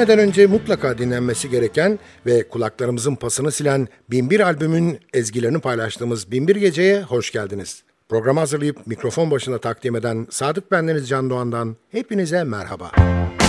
Ölmeden önce mutlaka dinlenmesi gereken ve kulaklarımızın pasını silen Binbir albümün ezgilerini paylaştığımız Binbir Gece'ye hoş geldiniz. Programı hazırlayıp mikrofon başına takdim eden Sadık Bendeniz Can Doğan'dan hepinize merhaba. Müzik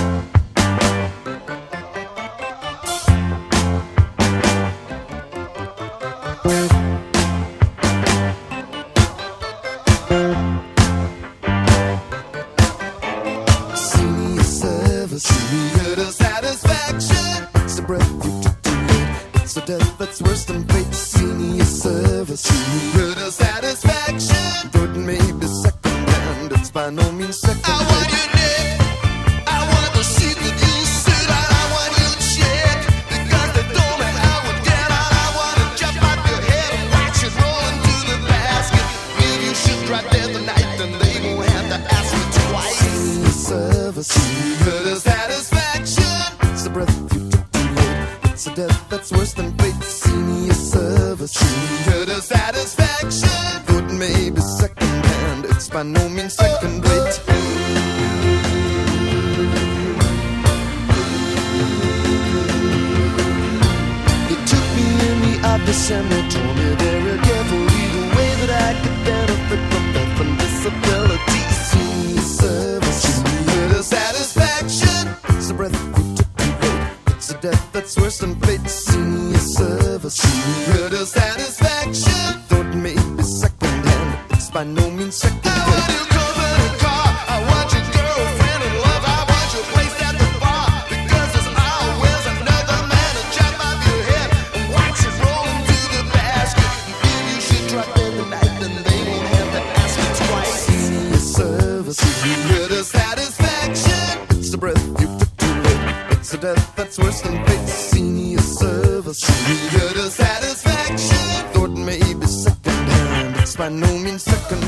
It's worse than facing your service. Eager to satisfaction. Thornton may second hand. It's by no means second.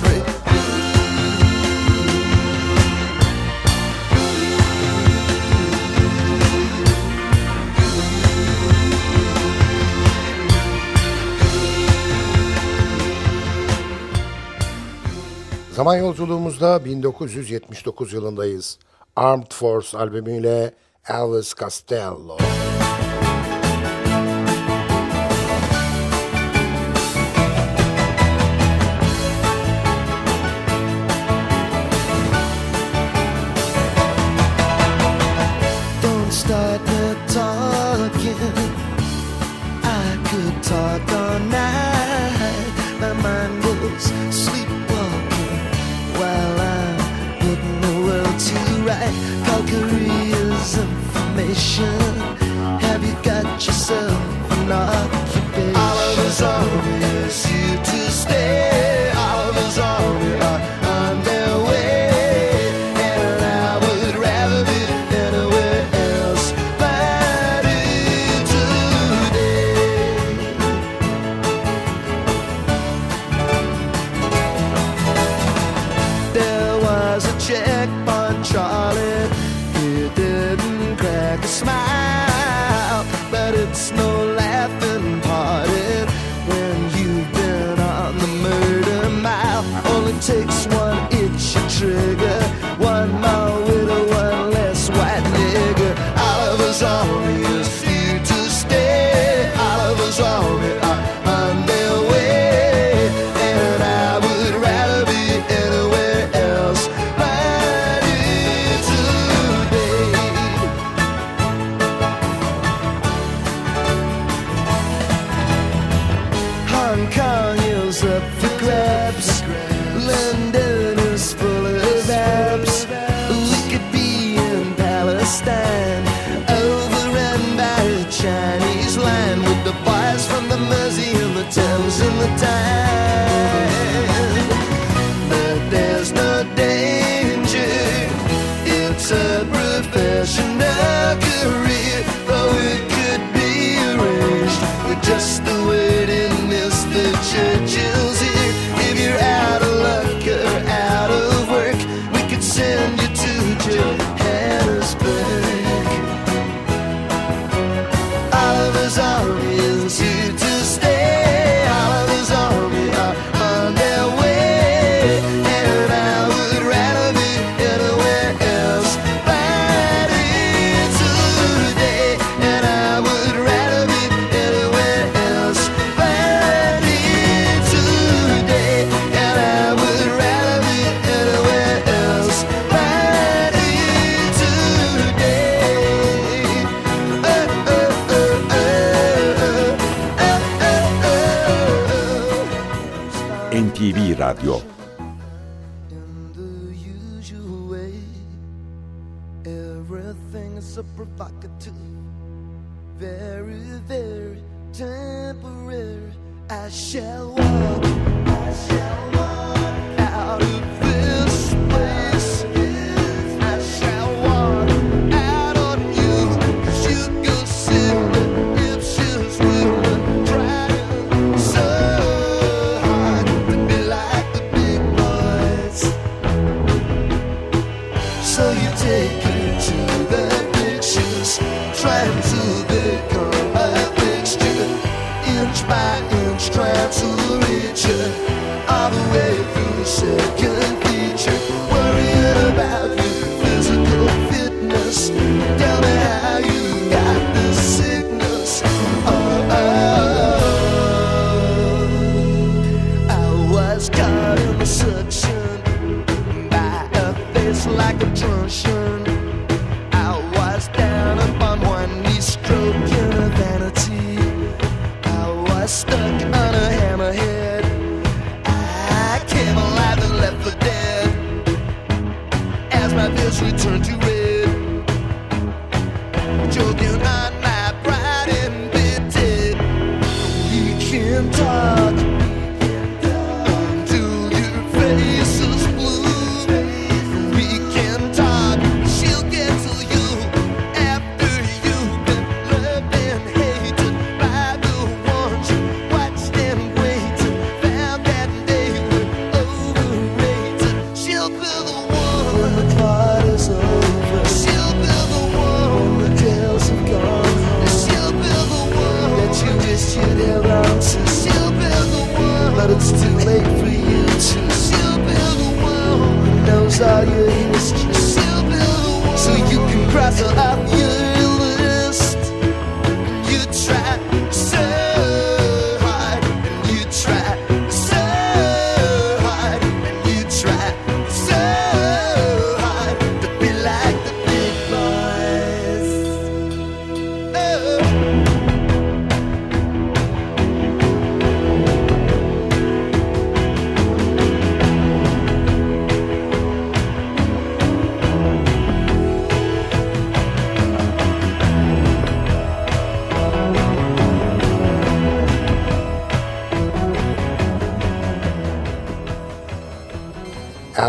Zaman yolculuğumuzda 1979 yılındayız. Armed Force albümüyle Elvis Costello. the fashion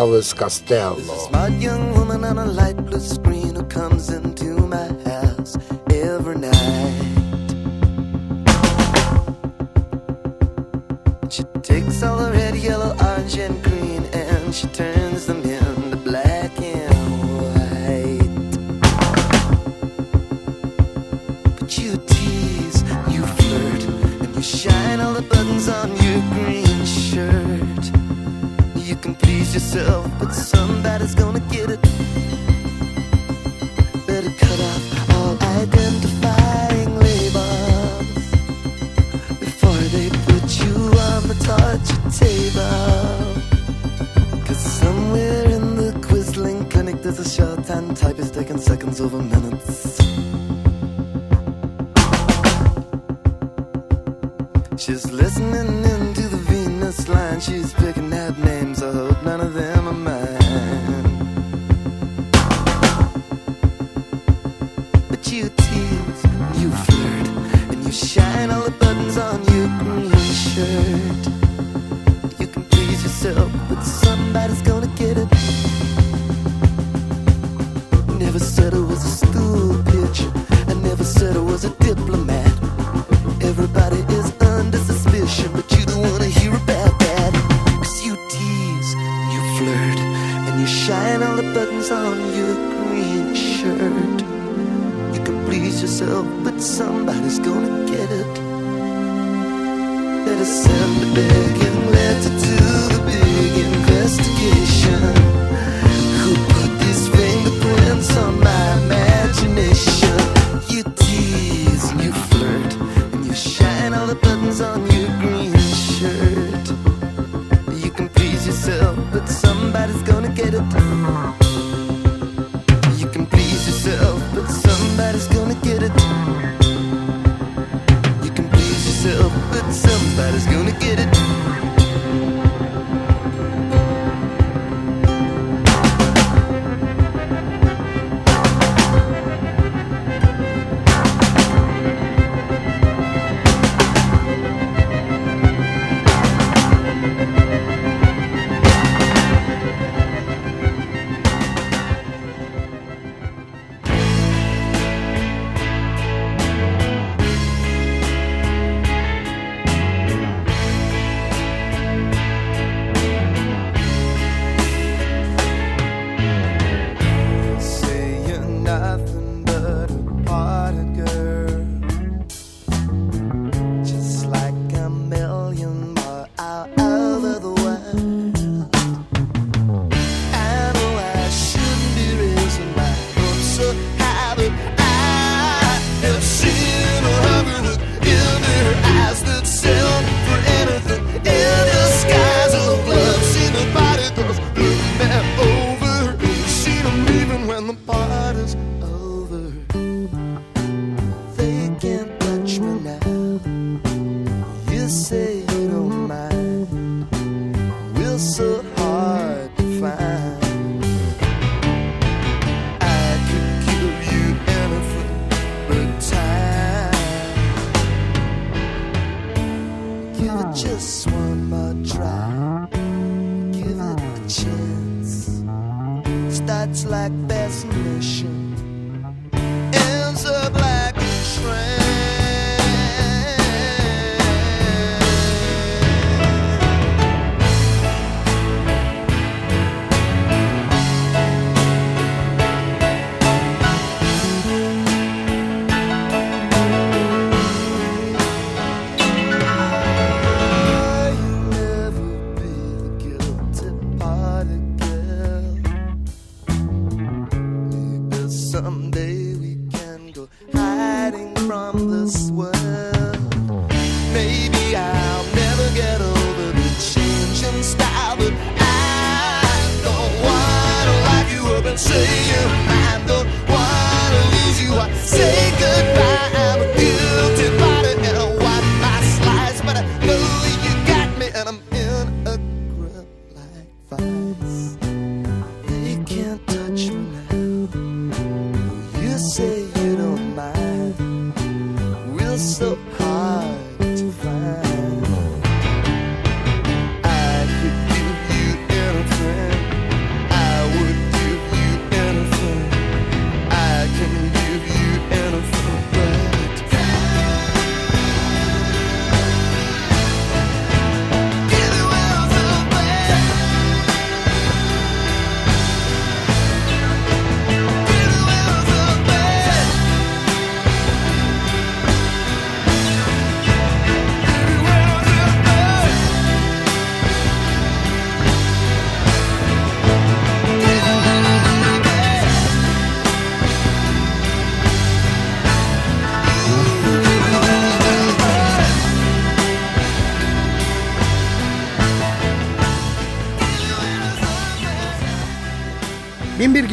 Elvis Costello. A smart young woman on a light blue screen who comes into my house every night. She takes all her on your green shirt. You can please yourself, but somebody's gonna.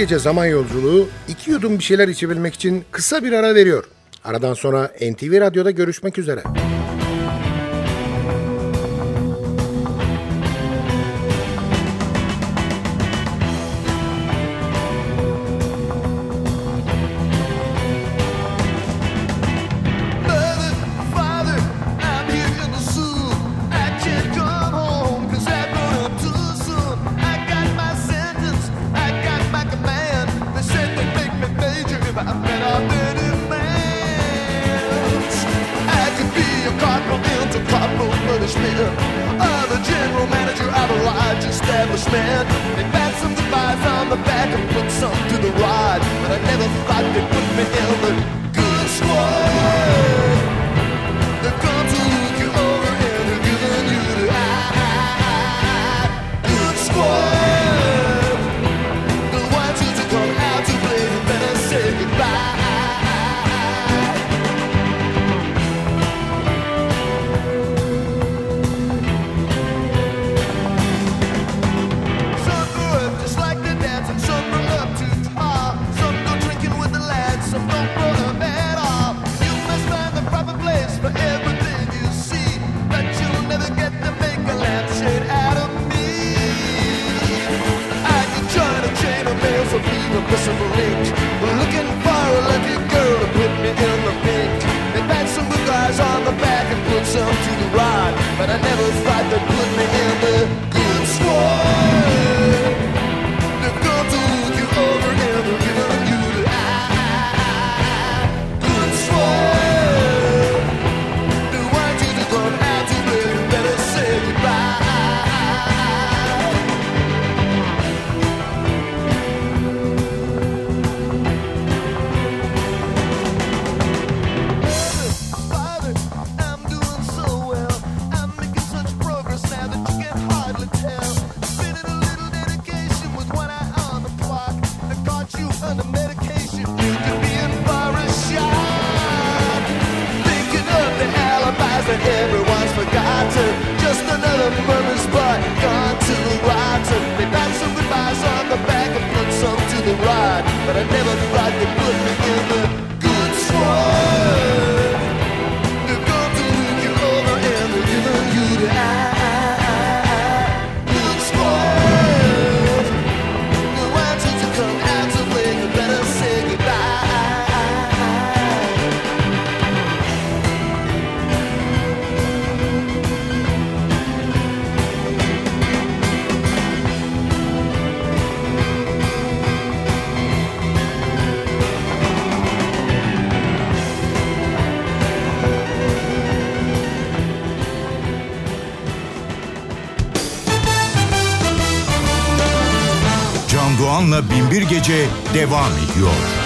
gece zaman yolculuğu iki yudum bir şeyler içebilmek için kısa bir ara veriyor. Aradan sonra NTV Radyo'da görüşmek üzere. Englishman. They passed some the on the back and put some to the rod. But I never thought they'd put me in the lake. Looking for a lucky girl to put me in the pink. They banged some guys on the back and put some to the rod. But I never thought they'd put me in. Kanla Binbir Gece devam ediyor.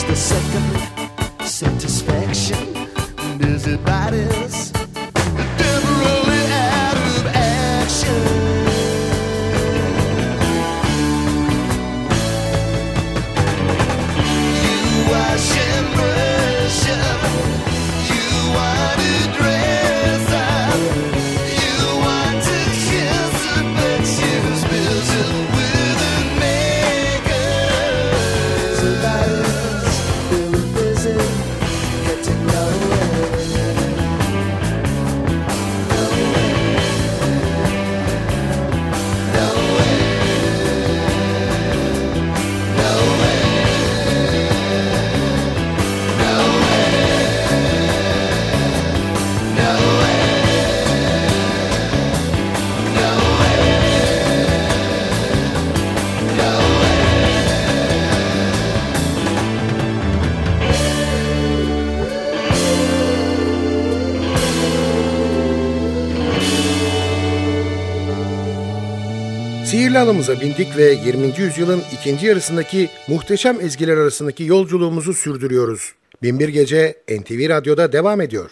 just a second satisfaction. Busy. kanalımıza bindik ve 20. yüzyılın ikinci yarısındaki muhteşem ezgiler arasındaki yolculuğumuzu sürdürüyoruz. Binbir Gece NTV Radyo'da devam ediyor.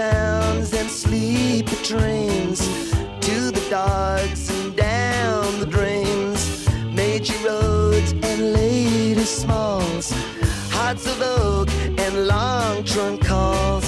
and sleepy dreams. To the docks and down the drains, major roads and lady smalls, hearts of oak and long trunk calls.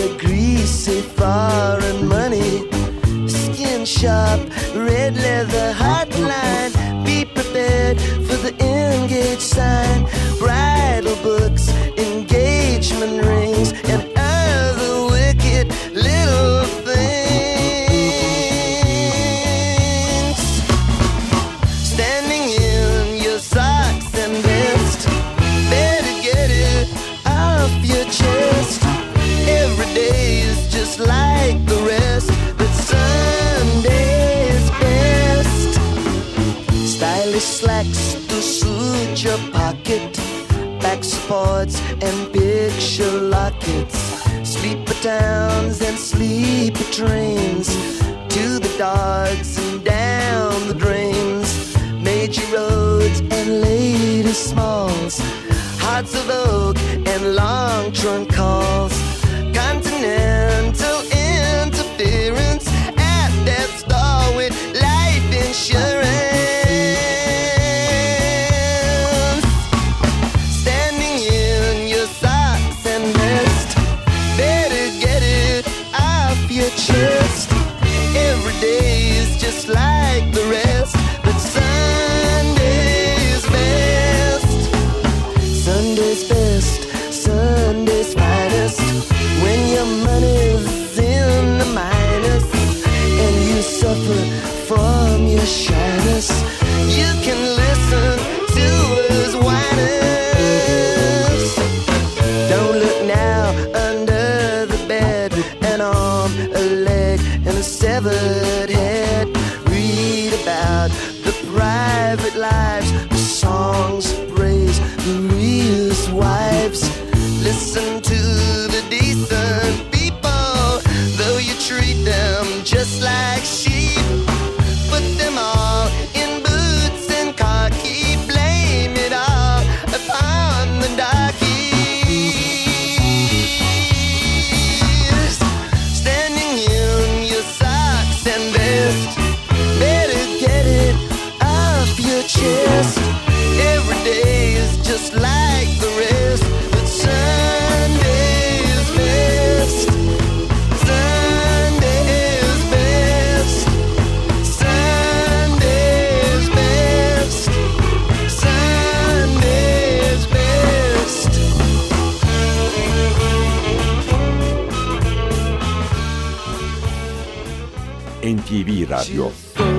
greasy far and money, skin shop. forts and big lockets, sleeper towns and sleeper trains, to the docks and down the drains, major roads and lady smalls, hearts of oak and long trunk calls. literario.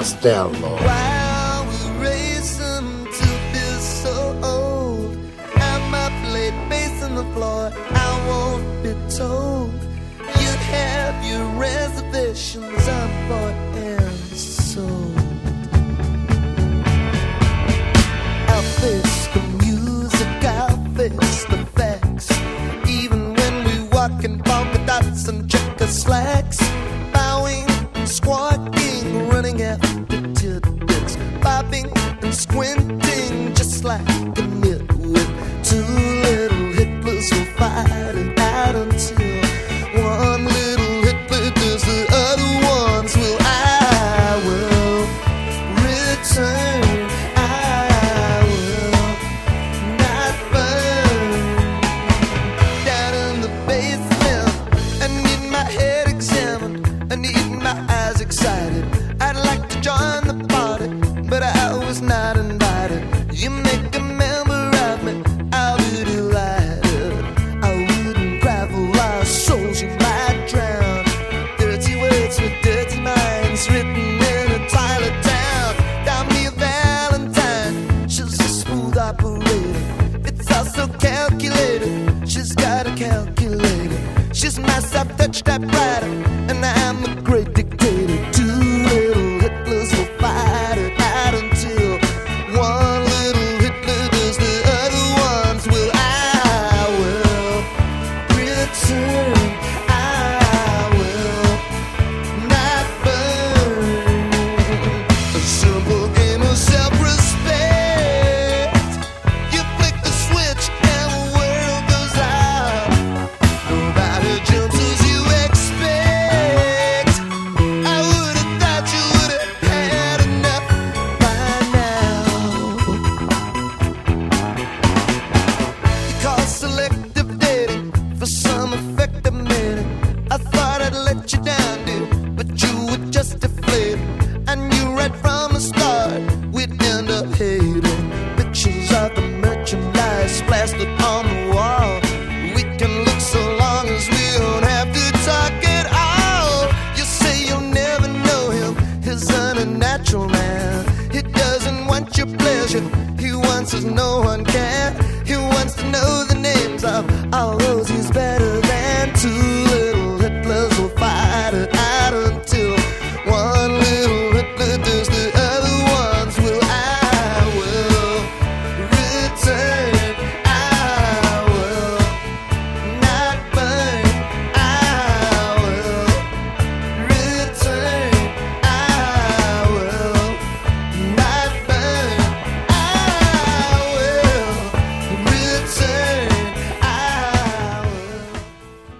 Castello.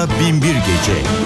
Doğan'la Binbir Gece.